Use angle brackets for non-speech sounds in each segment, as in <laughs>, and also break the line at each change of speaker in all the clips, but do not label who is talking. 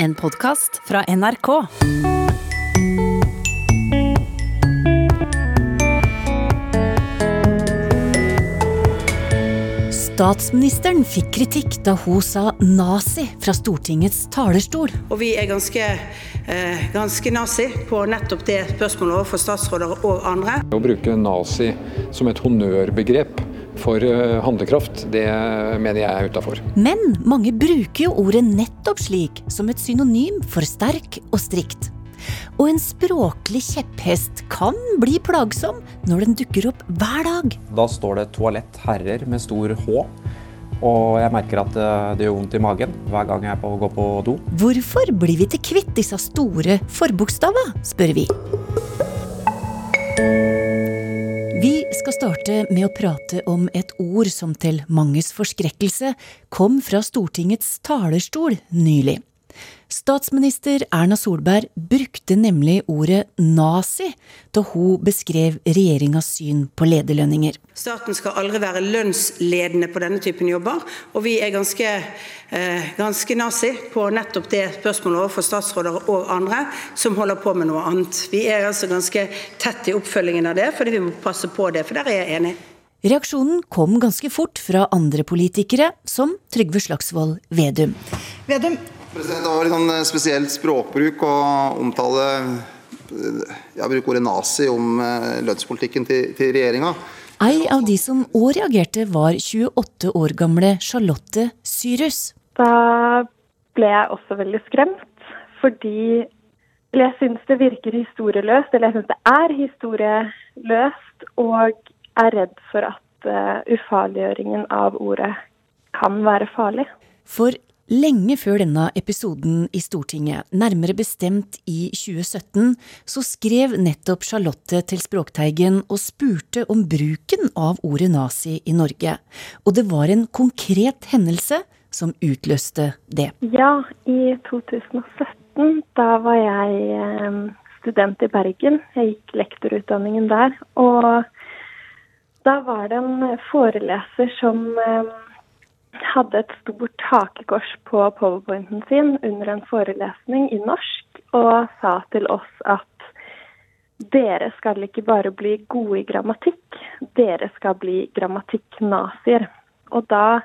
En podkast fra NRK. Statsministeren fikk kritikk da hun sa nazi fra Stortingets talerstol.
Og vi er ganske, eh, ganske nazi på nettopp det spørsmålet overfor statsråder og andre.
Å bruke nazi som et honnørbegrep for eh, handlekraft, det mener jeg er utafor.
Men mange bruker jo ordet nettopp slik, som et synonym for sterk og strikt. Og en språklig kjepphest kan bli plagsom når den dukker opp hver dag.
Da står det 'toalett herrer' med stor H. Og jeg merker at eh, det gjør vondt i magen hver gang jeg går på do.
Hvorfor blir vi til kvitt disse store forbokstava, spør vi. Skal starte med å prate om et ord som til manges forskrekkelse kom fra Stortingets talerstol nylig. Statsminister Erna Solberg brukte nemlig ordet nazi da hun beskrev regjeringas syn på lederlønninger.
Staten skal aldri være lønnsledende på denne typen jobber, og vi er ganske, eh, ganske nazi på nettopp det spørsmålet overfor statsråder og andre som holder på med noe annet. Vi er altså ganske tett i oppfølgingen av det, fordi vi må passe på det, for der er jeg enig.
Reaksjonen kom ganske fort fra andre politikere, som Trygve Slagsvold Vedum.
Vedum,
Det var litt sånn spesielt språkbruk å omtale Jeg bruker ordet nazi om eh, lønnspolitikken til, til regjeringa.
Ei av de som òg reagerte, var 28 år gamle Charlotte Syrus.
Da ble jeg også veldig skremt, fordi eller jeg syns det virker historieløst, eller jeg syns det er historieløst, og er redd for at ufarliggjøringen av ordet kan være farlig.
For Lenge før denne episoden i Stortinget, nærmere bestemt i 2017, så skrev nettopp Charlotte til Språkteigen og spurte om bruken av ordet nazi i Norge. Og det var en konkret hendelse som utløste det.
Ja, i 2017, da var jeg eh, student i Bergen. Jeg gikk lektorutdanningen der. Og da var det en foreleser som eh, hadde et stort hakekors på powerpointen sin under en forelesning i norsk og sa til oss at dere skal ikke bare bli gode i grammatikk, dere skal bli grammatikknazier. Og da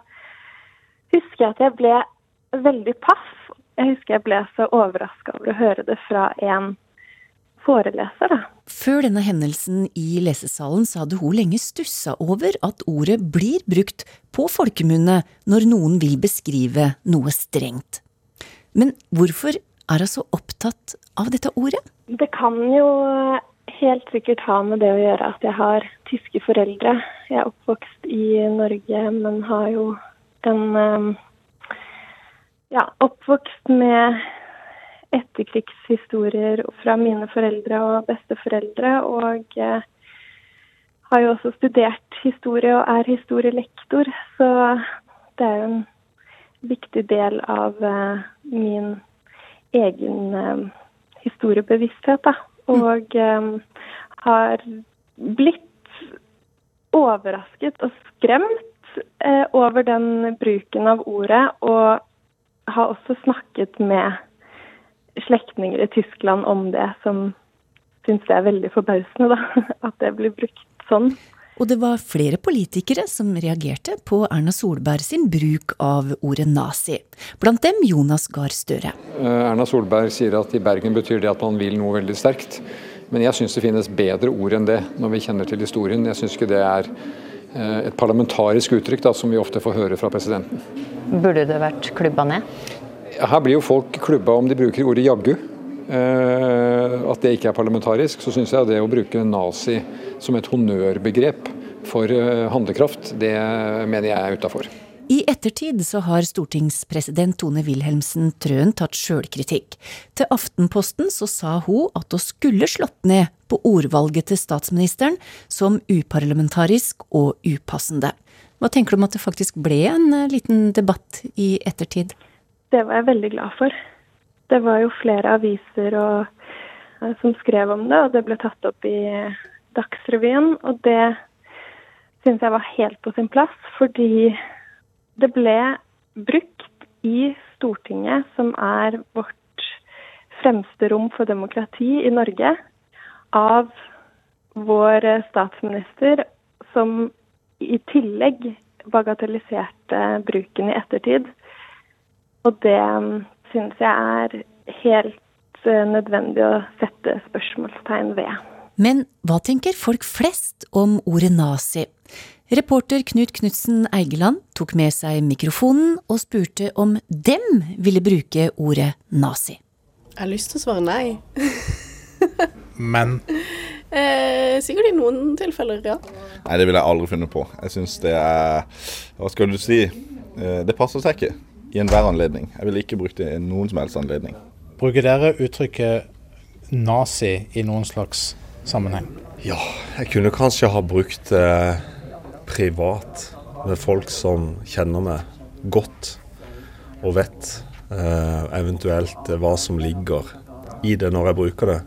husker jeg at jeg ble veldig paff. Jeg husker jeg ble så overraska over å høre det fra en foreleser. Da.
Før denne hendelsen i lesesalen så hadde hun lenge stussa over at ordet blir brukt på folkemunne når noen vil beskrive noe strengt. Men hvorfor er hun så opptatt av dette ordet?
Det kan jo helt sikkert ha med det å gjøre at jeg har tyske foreldre. Jeg er oppvokst i Norge, men har jo en eh, ja, oppvokst med etterkrigshistorier fra mine foreldre og besteforeldre. Og eh, har jo også studert historie og er historielektor, så det er jo en viktig del av eh, min egen eh, historiebevissthet. Da. Mm. Og eh, har blitt overrasket og skremt eh, over den bruken av ordet, og har også snakket med slektninger i Tyskland om det, som syns det er veldig forbausende, da. <laughs> At det blir brukt sånn.
Og det var flere politikere som reagerte på Erna Solberg sin bruk av ordet nazi. Blant dem Jonas Gahr Støre.
Eh, Erna Solberg sier at i Bergen betyr det at man vil noe veldig sterkt. Men jeg syns det finnes bedre ord enn det når vi kjenner til historien. Jeg syns ikke det er eh, et parlamentarisk uttrykk da, som vi ofte får høre fra presidenten.
Burde det vært klubba ned?
Her blir jo folk klubba om de bruker ordet jaggu. Eh, at det ikke er parlamentarisk. Så syns jeg det å bruke nazi som et honnørbegrep for eh, handlekraft, det mener jeg er utafor.
I ettertid så har stortingspresident Tone Wilhelmsen Trøen tatt sjølkritikk. Til Aftenposten så sa hun at hun skulle slått ned på ordvalget til statsministeren som uparlamentarisk og upassende. Hva tenker du om at det faktisk ble en eh, liten debatt i ettertid?
Det var jeg veldig glad for. Det var jo flere aviser og, uh, som skrev om det, og det ble tatt opp i Dagsrevyen. Og det syns jeg var helt på sin plass, fordi det ble brukt i Stortinget, som er vårt fremste rom for demokrati i Norge av vår statsminister, som i tillegg bagatelliserte bruken i ettertid. Og det syns jeg er helt eh, nødvendig å sette spørsmålstegn ved.
Men hva tenker folk flest om ordet nazi? Reporter Knut Knutsen Eigeland tok med seg mikrofonen og spurte om dem ville bruke ordet nazi.
Jeg har lyst til å svare nei. <laughs>
Men
eh, Sikkert i noen tilfeller, ja.
Nei, det ville jeg aldri funnet på. Jeg syns det er Hva skal du si? Eh, det passer seg ikke i enhver anledning. Jeg ville ikke brukt det i noen som helst anledning.
bruker dere uttrykket nazi i noen slags sammenheng?
Ja, jeg kunne kanskje ha brukt det eh, privat med folk som kjenner meg godt og vet eh, eventuelt hva som ligger i det når jeg bruker det.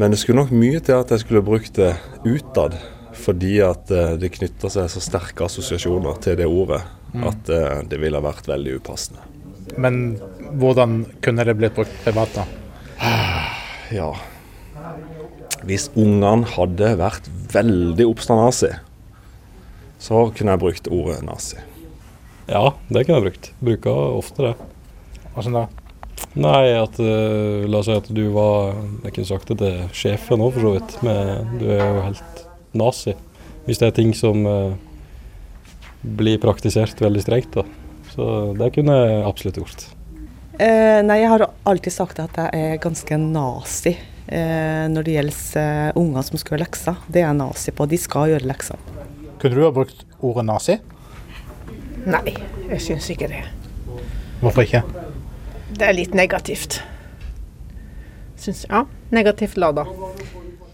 Men det skulle nok mye til at jeg skulle brukt det utad, fordi at eh, det knytter seg så sterke assosiasjoner til det ordet
Mm.
at eh, det ville vært veldig upassende.
Men hvordan kunne det blitt brukt privat, da? <sighs>
Ja Hvis ungene hadde vært veldig oppstand-nazi, så kunne jeg brukt ordet nazi.
Ja, det kunne jeg brukt. Bruker ofte det.
Hvordan da?
Nei, at eh, La oss si at du var Jeg kunne sagt det til sjefen òg, for så vidt. Men du er jo helt nazi. Hvis det er ting som eh, blir praktisert veldig strengt, da. Så det kunne jeg absolutt gjort.
Eh, nei, jeg har alltid sagt at jeg er ganske nazi eh, når det gjelder eh, unger som skal gjøre lekser. Det er jeg nazi på. De skal gjøre lekser.
Kunne du ha brukt ordet nazi?
Nei, jeg syns ikke det.
Hvorfor ikke?
Det er litt negativt. Syns Ja, negativt lada.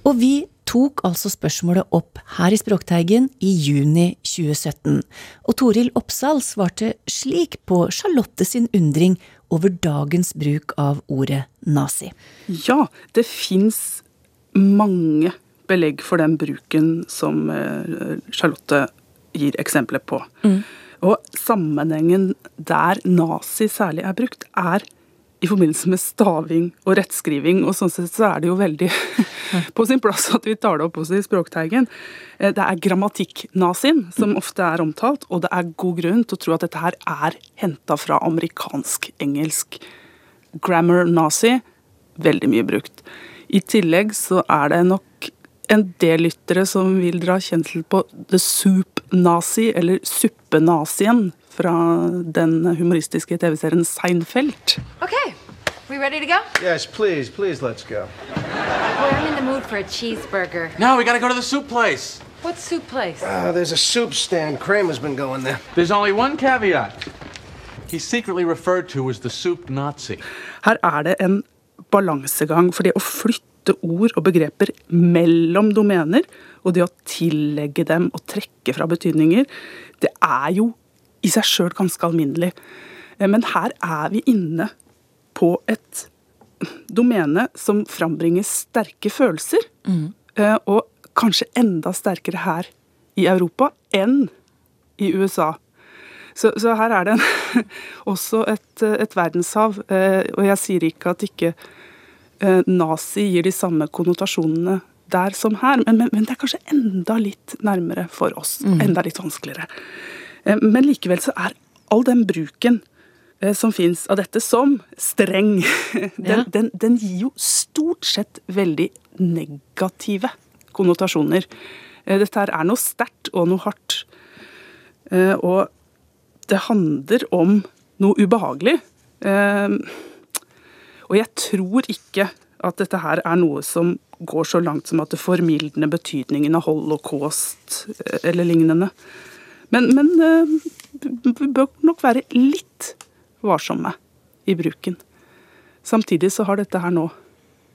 Og vi tok altså spørsmålet opp her i Språkteigen i juni 2017. Og Toril Oppsal svarte slik på Charlotte sin undring over dagens bruk av ordet nazi.
Ja, det fins mange belegg for den bruken som eh, Charlotte gir eksempler på. Og sammenhengen der nazi særlig er brukt, er i forbindelse med staving og rettskriving. Og sånn sett så er det jo veldig <laughs> på sin plass at vi tar det opp også i Språkteigen. Eh, Det er grammatikknazien som ofte er omtalt, og det er god grunn til å tro at dette her er henta fra amerikansk-engelsk. Grammar nazi, veldig mye brukt. I tillegg så er det nok en del lyttere som vil dra kjensel på the soup nazi, eller suppenazien, fra den humoristiske TV-serien Seinfeld.
Okay, we ready to go?
Yes, please, please, let's go.
Boy, I'm in the mood for a cheeseburger.
No, we gotta go to the soup place.
What soup place?
Uh, there's a soup stand. Kramer's been going there.
There's only one caveat. He's secretly referred to as the soup Nazi.
Her er det en balansegang for det å flytte ord og begreper mellom domener, og det å tillegge dem og trekke fra betydninger, det er jo i seg sjøl ganske alminnelig. Eh, Men her er vi inne på et domene som frambringer sterke følelser, Mm. og kanskje enda sterkere her i Europa enn i USA. Så, så her er det en, <laughs> også et, et verdenshav, eh, og jeg sier ikke at ikke eh, nazi gir de samme konnotasjonene der som her, men, men, men det er kanskje enda litt nærmere for oss.
Mm.
Enda litt vanskeligere. Eh, Men likevel så er all den bruken eh, som fins av dette som streng, <laughs> den,
Ja.
den, den gir jo stort sett veldig negative konnotasjoner. Eh, Dette her er noe sterkt og noe hardt. Eh, Og det handler om noe ubehagelig. Eh, Og jeg tror ikke at dette her er noe som går så langt som at det formildner betydningen av holocaust eh, eller lignende. Men, men eh, vi bør nok være litt varsomme i bruken. Samtidig så har dette her nå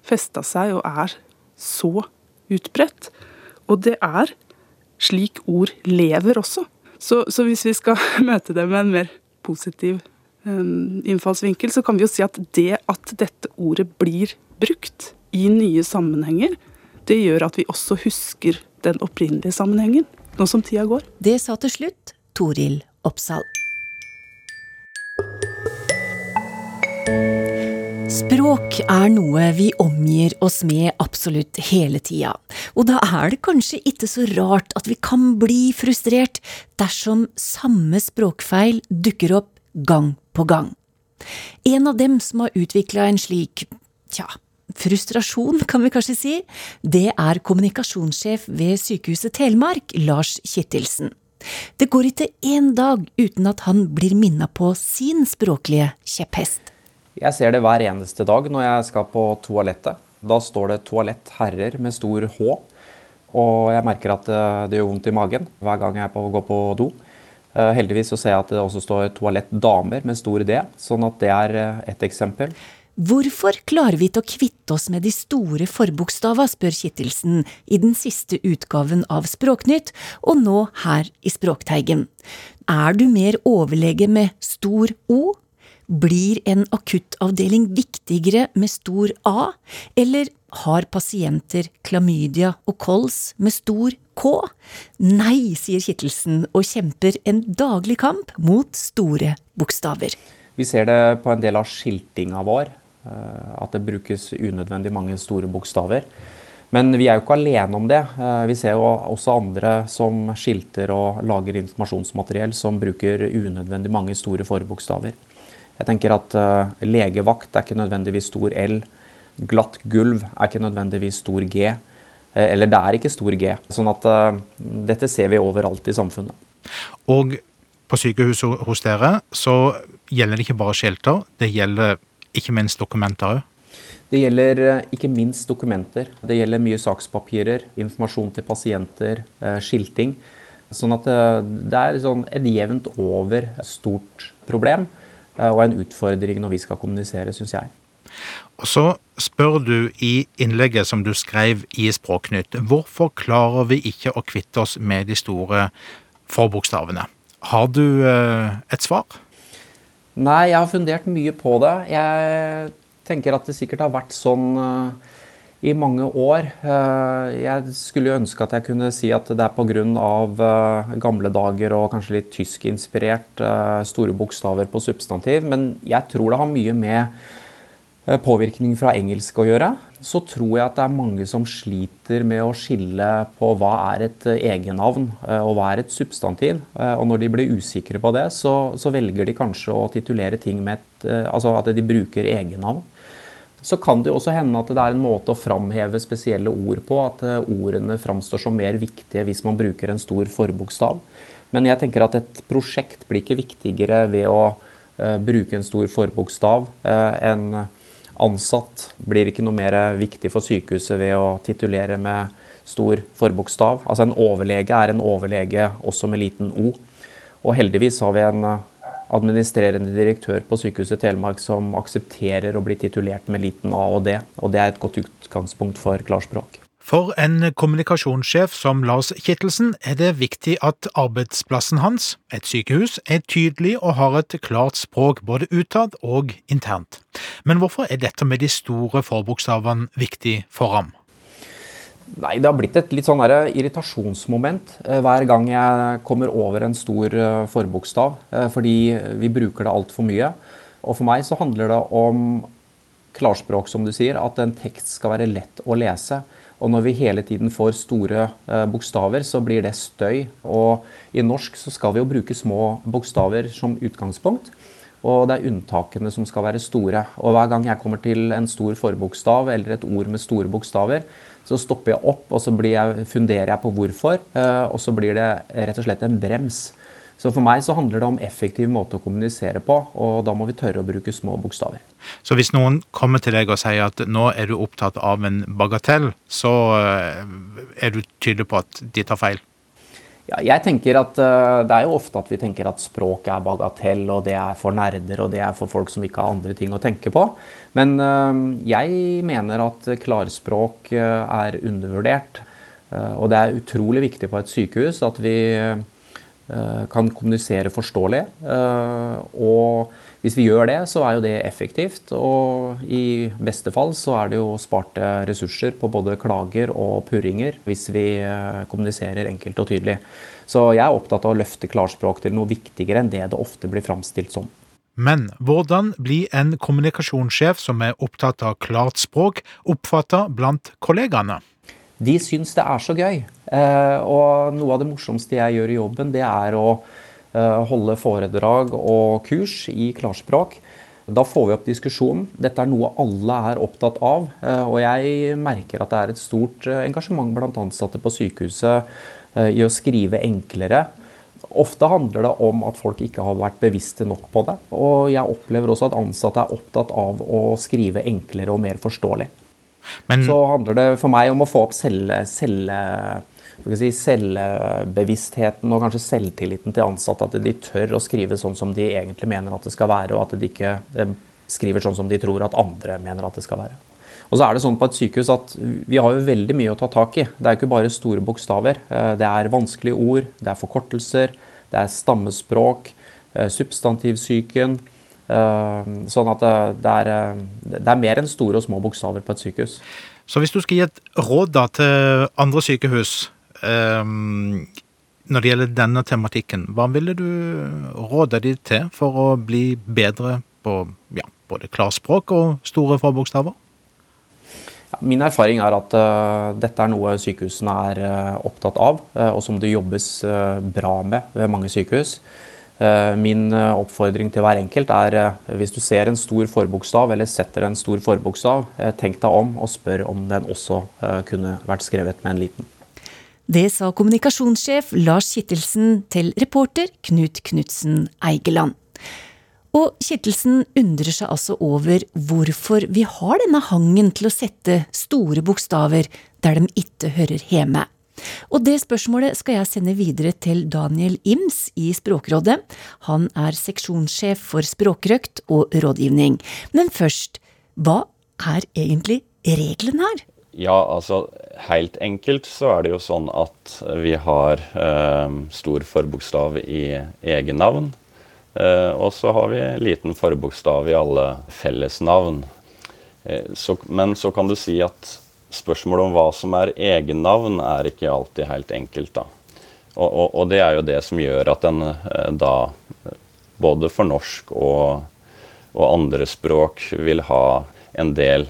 festa seg og er så utbredt. Og det er slik ord lever også. Så, så hvis vi skal <laughs> møte det med en mer positiv innfallsvinkel, så kan vi jo si at det at dette ordet blir brukt i nye sammenhenger, det gjør at vi også husker den opprinnelige sammenhengen, nå som tida går.
Det sa til slutt Toril Oppsal. Språk er noe vi omgir oss med absolutt hele tida, og da er det kanskje ikke så rart at vi kan bli frustrert dersom samme språkfeil dukker opp gang på gang. En av dem som har utvikla en slik, tja, frustrasjon, kan vi kanskje si, det er kommunikasjonssjef ved Sykehuset Telemark, Lars Kittilsen. Det går ikke én dag uten at han blir minna på sin språklige kjepphest.
Jeg ser det hver eneste dag når jeg skal på toalettet. Da står det 'toalett herrer' med stor H. Og jeg merker at eh, det gjør vondt i magen hver gang jeg går på do. Eh, heldigvis så ser jeg at det også står 'toalett damer' med stor D, sånn at det er eh, ett eksempel.
Hvorfor klarer vi ikke å kvitte oss med de store forbokstava, spør Kittelsen i den siste utgaven av Språknytt, og nå her i Språkteigen. Er du mer overlege med stor O? Blir en akuttavdeling viktigere med stor A, eller har pasienter klamydia og kols med stor K? Nei, sier Kittelsen og kjemper en daglig kamp mot store bokstaver.
Vi ser det på en del av skiltinga vår. Eh, at det brukes unødvendig mange store bokstaver. Men vi er jo ikke alene om det. Eh, vi ser jo også andre som skilter og lager informasjonsmateriell som bruker unødvendig mange store forbokstaver. Jeg tenker at uh, legevakt er ikke nødvendigvis stor L. Glatt gulv er ikke nødvendigvis stor G. Eller det er ikke stor G. Sånn at uh, dette ser vi overalt i samfunnet.
Og på sykehuset hos dere så gjelder det ikke bare skilter, det gjelder ikke minst dokumenter òg?
Det gjelder eh, ikke minst dokumenter. Det gjelder mye sakspapirer, informasjon til pasienter, eh, skilting. Sånn at eh, det er sånn et jevnt over stort problem og en utfordring når vi skal kommunisere, syns jeg.
Og så spør du i innlegget som du skrev i Språknytt, hvorfor klarer vi ikke å kvitte oss med de store forbokstavene? Har du et svar?
Nei, jeg har fundert mye på det. Jeg tenker at det sikkert har vært sånn uh, i mange år. Uh, jeg skulle ønske at jeg kunne si at det er pga. Uh, gamle dager og kanskje litt tyskinspirert uh, store bokstaver på substantiv, men jeg tror det har mye med påvirkning fra engelsk å gjøre så tror jeg at det er mange som sliter med å skille på hva er et eh, egennavn eh, og hva er et substantiv. Eh, og når de blir usikre på det, så, så velger de kanskje å titulere ting med et Altså at de bruker egennavn. Så kan det også hende at det er en måte å framheve spesielle ord på. At ordene framstår som mer viktige hvis man bruker en stor forbokstav. Men jeg tenker at et prosjekt blir ikke viktigere ved å bruke en stor forbokstav en ansatt blir ikke noe mer viktig for sykehuset ved å titulere med stor forbokstav. Altså En overlege er en overlege også med liten O. Og heldigvis har vi en administrerende direktør på Sykehuset Telemark som aksepterer å bli titulert med liten A og D, og det er et godt utgangspunkt for klarspråk.
For en kommunikasjonssjef som Lars Kittelsen er det viktig at arbeidsplassen hans, et sykehus, er tydelig og har et klart språk både utad og internt. Men hvorfor er dette med de store forbokstavene viktig for ham?
Nei, Det har blitt et litt sånn irritasjonsmoment eh, hver gang jeg kommer over en stor eh, forbokstav. Eh, fordi vi bruker det altfor mye. Og for meg så handler det om klarspråk, som du sier. At en tekst skal være lett å lese. Og når vi hele tiden får store bokstaver, så blir det støy. Og i norsk så skal vi jo bruke små bokstaver som utgangspunkt. Og det er unntakene som skal være store. Og hver gang jeg kommer til en stor forbokstav eller et ord med store bokstaver, så stopper jeg opp og så jeg, funderer jeg på hvorfor. Eh, og så blir det rett og slett en brems. Så for meg så handler det om effektiv måte å kommunisere på, og da må vi tørre å bruke små bokstaver.
Så hvis noen kommer til deg og sier at nå er du opptatt av en bagatell, så eh, er du tydelig på at de tar feil?
Ja, jeg tenker at uh, Det er jo ofte at vi tenker at språk er bagatell, og det er for nerder og det er for folk som ikke har andre ting å tenke på. Men uh, jeg mener at klarspråk uh, er undervurdert. og det er utrolig viktig på et sykehus at vi kan kommunisere forståelig. Eh, og hvis vi gjør det, så er jo det effektivt. Og i beste fall så er det jo sparte ressurser på både klager og purringer hvis vi eh, kommuniserer enkelt og tydelig. Så jeg er opptatt av å løfte klarspråk til noe viktigere enn det det ofte blir framstilt som.
Men hvordan bli en kommunikasjonssjef som er opptatt av klart språk, oppfatta blant kollegaene?
De syns det er så gøy. Eh, og noe av det morsomste jeg gjør i jobben, det er å eh, holde foredrag og kurs i klarspråk. Da får vi opp diskusjonen. Dette er noe alle er opptatt av. eh, Og jeg merker at det er et stort engasjement blant ansatte på sykehuset eh, i å skrive enklere. Ofte handler det om at folk ikke har vært bevisste nok på det. Og jeg opplever også at ansatte er opptatt av å skrive enklere og mer forståelig. Så handler det for meg om å få opp celle, si, selvbevisstheten og kanskje selvtilliten til ansatte. At de tør å skrive sånn som de egentlig mener at det skal være, og at de ikke eh, skriver sånn som de tror at andre mener at det skal være. Og så er det sånn på et sykehus at Vi har jo veldig mye å ta tak i. Det er ikke bare store bokstaver. Eh, Det er vanskelige ord, det er forkortelser, det er stammespråk, eh, substantivsyken. Sånn at det, er, det er mer enn store og små bokstaver på et sykehus.
Så hvis du skal gi et råd da til andre sykehus ehm, når det gjelder denne tematikken, hva ville du råde de til for å bli bedre på ja, både klarspråk og store forbokstaver?
Ja, Min erfaring er at uh, dette er noe sykehusene er uh, opptatt av, uh, og som det jobbes bra med ved mange sykehus. Eh, Min oppfordring til hver enkelt er hvis du ser en stor forbokstav eller setter en stor forbokstav, tenk deg om og spør om den også kunne vært skrevet med en liten.
Det sa kommunikasjonssjef Lars Kittelsen til reporter Knut Knutsen Eigeland. Og Kittelsen undrer seg altså over hvorfor vi har denne hangen til å sette store bokstaver der de ikke hører hjemme. Og det spørsmålet skal jeg sende videre til Daniel Ims i Språkrådet. Han er seksjonssjef for språkrøkt og rådgivning. Men først, hva er egentlig reglene her?
Ja, altså helt enkelt så er det jo sånn at vi har eh, stor forbokstav i egennavn. Eh, og så har vi liten forbokstav i alle fellesnavn. Eh, så, men så kan du si at spørsmålet om hva som er egennavn, er ikke alltid helt enkelt. da. Og, og, og det er jo det som gjør at en eh, da både for norsk og, og andre språk vil ha en del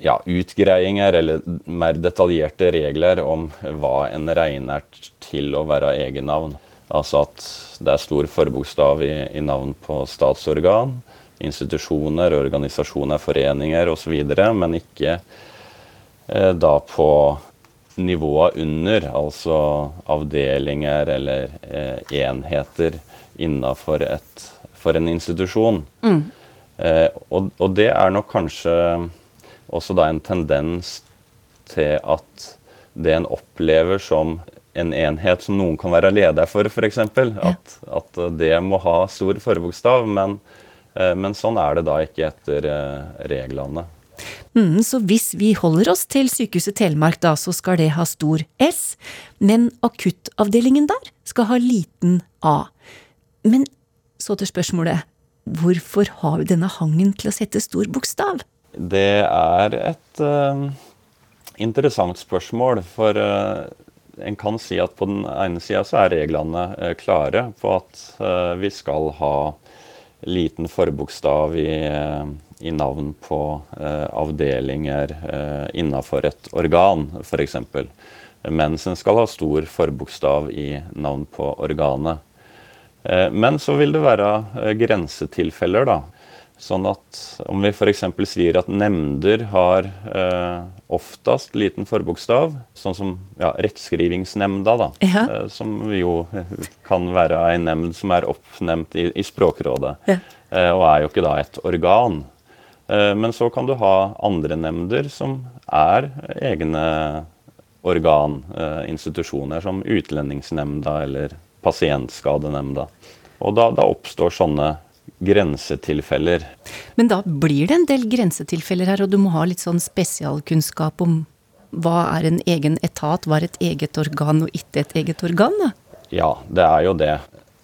ja, utgreiinger eller mer detaljerte regler om hva en regner til å være egennavn. Altså at det er stor forbokstav i, i navn på statsorgan, institusjoner, organisasjoner, foreninger osv., men ikke eh, da på nivået under, altså avdelinger eller eh, enheter innafor for en institusjon.
Mm.
Eh, og, og det er nok kanskje også da en tendens til at det en opplever som en enhet som noen kan være leder for, f.eks. At, at det må ha stor forbokstav. Men, eh, men sånn er det da ikke etter eh, reglene.
Mm, så hvis vi holder oss til Sykehuset Telemark, da, så skal det ha stor S, men akuttavdelingen der skal ha liten a. Men så til spørsmålet, hvorfor har vi denne hangen til å sette stor bokstav?
Det er et uh, interessant spørsmål, for uh, en kan si at på den ene sida så er reglene uh, klare på at vi skal ha liten forbokstav i, i navn på avdelinger uh, innafor et organ, f.eks. Mens en skal ha stor forbokstav i navn på organet. Men så vil det være grensetilfeller, da. Sånn at om vi f.eks. sier at nemnder har eh, oftest liten forbokstav, sånn som ja, Rettskrivingsnemnda, da,
Ja.
eh, som jo kan være en nemnd som er oppnevnt i, i Språkrådet,
Ja.
eh, og er jo ikke da et organ. Eh, men så kan du ha andre nemnder som er egne organ, eh, institusjoner, som Utlendingsnemnda eller Pasientskadenemnda. Og da, da oppstår sånne grensetilfeller.
Men da blir det en del grensetilfeller her, og du må ha litt sånn spesialkunnskap om hva er en egen etat, hva er et eget organ og ikke et eget organ, da?
Ja, det er jo det.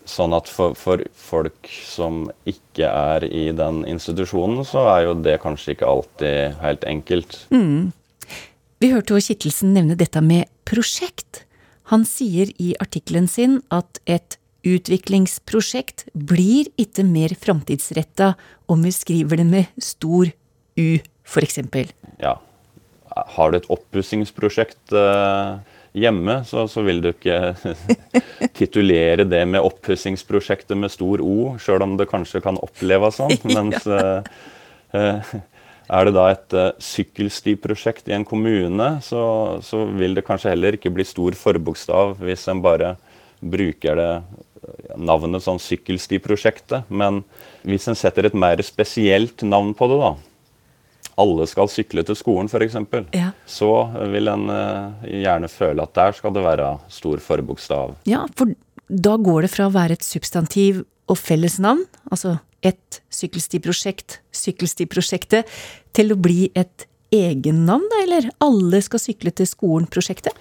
Sånn at for, for folk som ikke er i den institusjonen, så er jo det kanskje ikke alltid helt enkelt.
Mm. Vi hørte jo Kittelsen nevne dette med prosjekt. Han sier i artikkelen sin at et utviklingsprosjekt blir ikke mer framtidsretta om vi skriver det med stor U, eksempel.
Ja. Har du et oppussingsprosjekt eh, hjemme, så, så, vil du ikke <laughs> titulere det med oppussingsprosjektet med stor O, sjøl om det kanskje kan oppleves sånn. <laughs> Mens eh, eh, er det da et uh, sykkelstiprosjekt i en kommune, så, så, vil det kanskje heller ikke bli stor forbokstav hvis en bare bruker det navnet sånn sykkelstiprosjektet. Men hvis en setter et mer spesielt navn på det, da, alle skal sykle til skolen f.eks., ja. så vil en uh, gjerne føle at der skal det være stor forbokstav.
Ja, for da går det fra å være et substantiv og fellesnavn, altså et sykkelstiprosjekt, sykkelstiprosjektet, til å bli et egennavn, da, eller Alle skal sykle til skolen-prosjektet?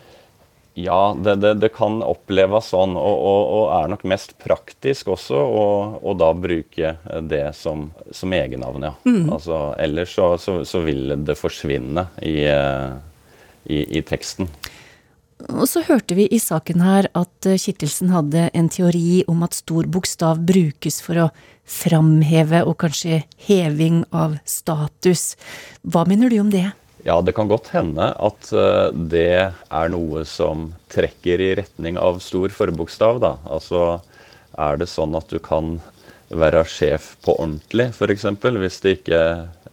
Ja, det, det, det, kan oppleves sånn, og, og, og, er nok mest praktisk også å da bruke det som, som egennavn, ja. Mm. Altså, ellers så, så, så, vil det forsvinne i, i, i, teksten.
Og så hørte vi i saken her at Kittelsen hadde en teori om at stor bokstav brukes for å framheve og kanskje heving av status. Hva mener du om det?
Ja, det kan godt hende at uh, det er noe som trekker i retning av stor forbokstav. Da. Altså er det sånn at du kan være sjef på ordentlig, f.eks. Hvis, ikke,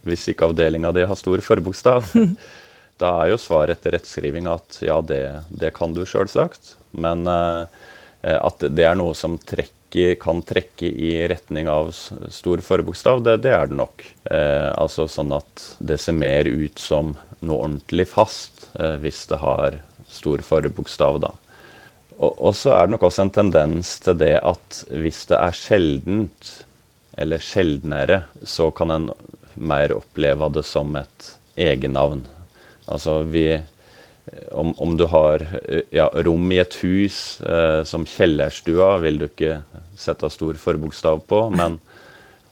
hvis ikke avdelinga di har stor forbokstav. <laughs> da er jo svaret etter rettskriving at ja, det, det kan du sjølsagt. Men uh, at det er noe som trekker trekke, kan trekke i retning av stor forbokstav, det, det er det nok. Eh, altså sånn at det ser mer ut som noe ordentlig fast eh, hvis det har stor forbokstav, da. Og, og, så er det nok også en tendens til det at hvis det er sjeldent, eller sjeldnere, så kan en mer oppleve det som et egennavn. Altså vi om, om, du har ja, rom i et hus eh, som kjellerstua, vil du ikke sette stor forbokstav på. Men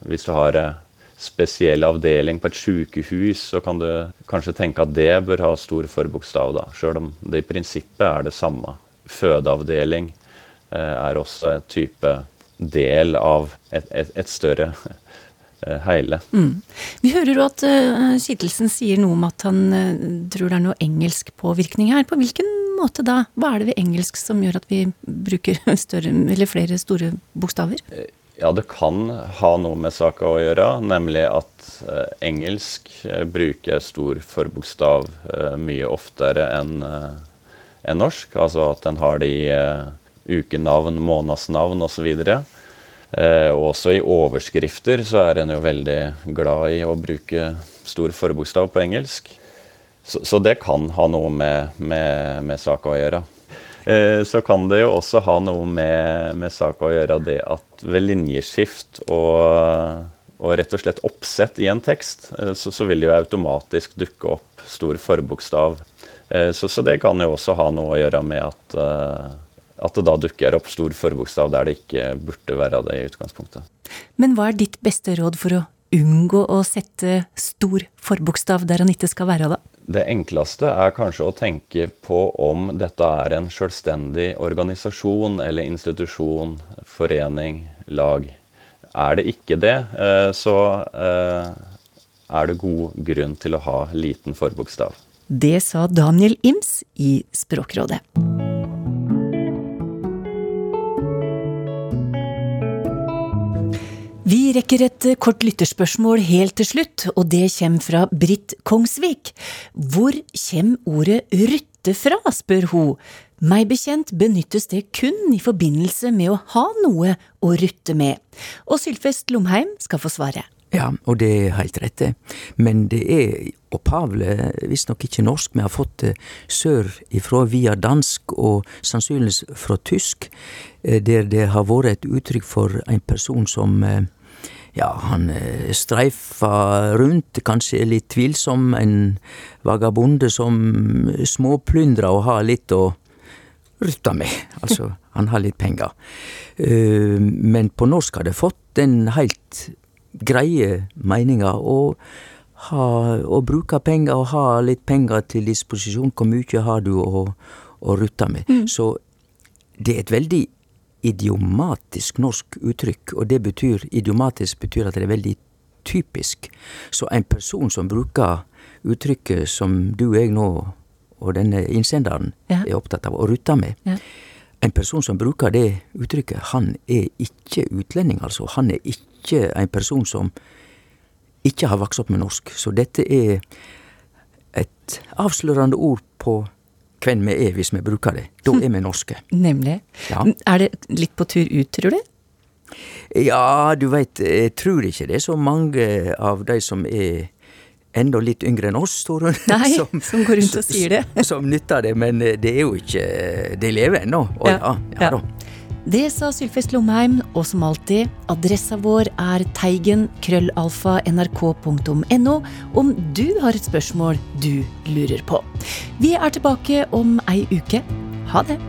hvis du har en spesiell avdeling på et sykehus, så kan du kanskje tenke at det bør ha stor forbokstav, da. Sjøl om det i prinsippet er det samme. Fødeavdeling eh, er også en type del av et, et, et større Eh, hele. Mm.
Vi hører jo at uh, Kittelsen sier noe om at han uh, tror det er noe engelsk påvirkning her. På hvilken måte da? Hva er det ved engelsk som gjør at vi bruker <laughs> større, eller flere store bokstaver?
Ja, det kan ha noe med saka å gjøre, nemlig at engelsk bruker stor forbokstav mye oftere enn en norsk. Altså at en har det i ukenavn, månedsnavn osv. Og, så Eh, også i overskrifter så er en jo veldig glad i å bruke stor forbokstav på engelsk. Så, så, det kan ha noe med, med, med saka å gjøre. Eh, så kan det jo også ha noe med, med saka å gjøre det at ved linjeskift og, og rett og slett oppsett i en tekst, eh, så, så, vil det jo automatisk dukke opp stor forbokstav. Eh, så, så, det kan jo også ha noe å gjøre med at eh, at det da dukker opp stor forbokstav der det ikke burde være det i utgangspunktet.
Men hva er ditt beste råd for å unngå å sette stor forbokstav der han ikke skal være, da?
Det enkleste er kanskje å tenke på om dette er en selvstendig organisasjon eller institusjon, forening, lag. Er det ikke det, eh, så eh, er det god grunn til å ha liten forbokstav.
Det sa Daniel Ims i Språkrådet. Rekker et kort lytterspørsmål helt til slutt, og det kommer fra Britt Kongsvik. Hvor kommer ordet rytte fra, spør hun. Meg bekjent benyttes det kun i forbindelse med å ha noe å rutte med. Og Sylfest Lomheim skal få svare.
Ja, og det er helt rett, det. Men det er opphavlig visstnok ikke norsk. Vi har fått det sør ifra via dansk og sannsynligvis fra tysk, eh, der det har vært et uttrykk for en person som eh, ja, han eh, streifa rundt, kanskje litt tvilsom, en vagabonde som småplyndra og har litt å rutte med. <laughs> Altså, han har litt penger. Uh, men på norsk har det fått den heilt greie meninga å, å bruke penger og ha litt penger til disposisjon. Hvor mye har du å, å rutte med? Mm. Så det er et veldig idiomatisk norsk uttrykk, og det betyr idiomatisk betyr at det er veldig typisk. Så en person som bruker uttrykket som du og jeg nå, og denne innsenderen,
Ja.
er opptatt av å rutte med,
Ja.
en person som bruker det uttrykket, han er ikke utlending, altså. Han er ikke en person som ikke har vokst opp med norsk. Så dette er et avslørende ord på hvem vi er, hvis vi bruker det. Da er vi <laughs> norske.
Nemlig.
Ja.
Er det litt på tur ut, tror du?
Ja, du veit, jeg tror ikke det er så mange av de som er enda litt yngre enn oss, Torunn. <laughs>
Nei, <laughs> som går rundt og sier det.
Som nytter det, men det er jo ikke De lever ennå. Å ja, ja, da.
Det sa Sylfest Lomheim, og som alltid, adressa vår er teigen krøllalfa nrk.no om du har et spørsmål du lurer på. Vi er tilbake om ei uke. Ha det!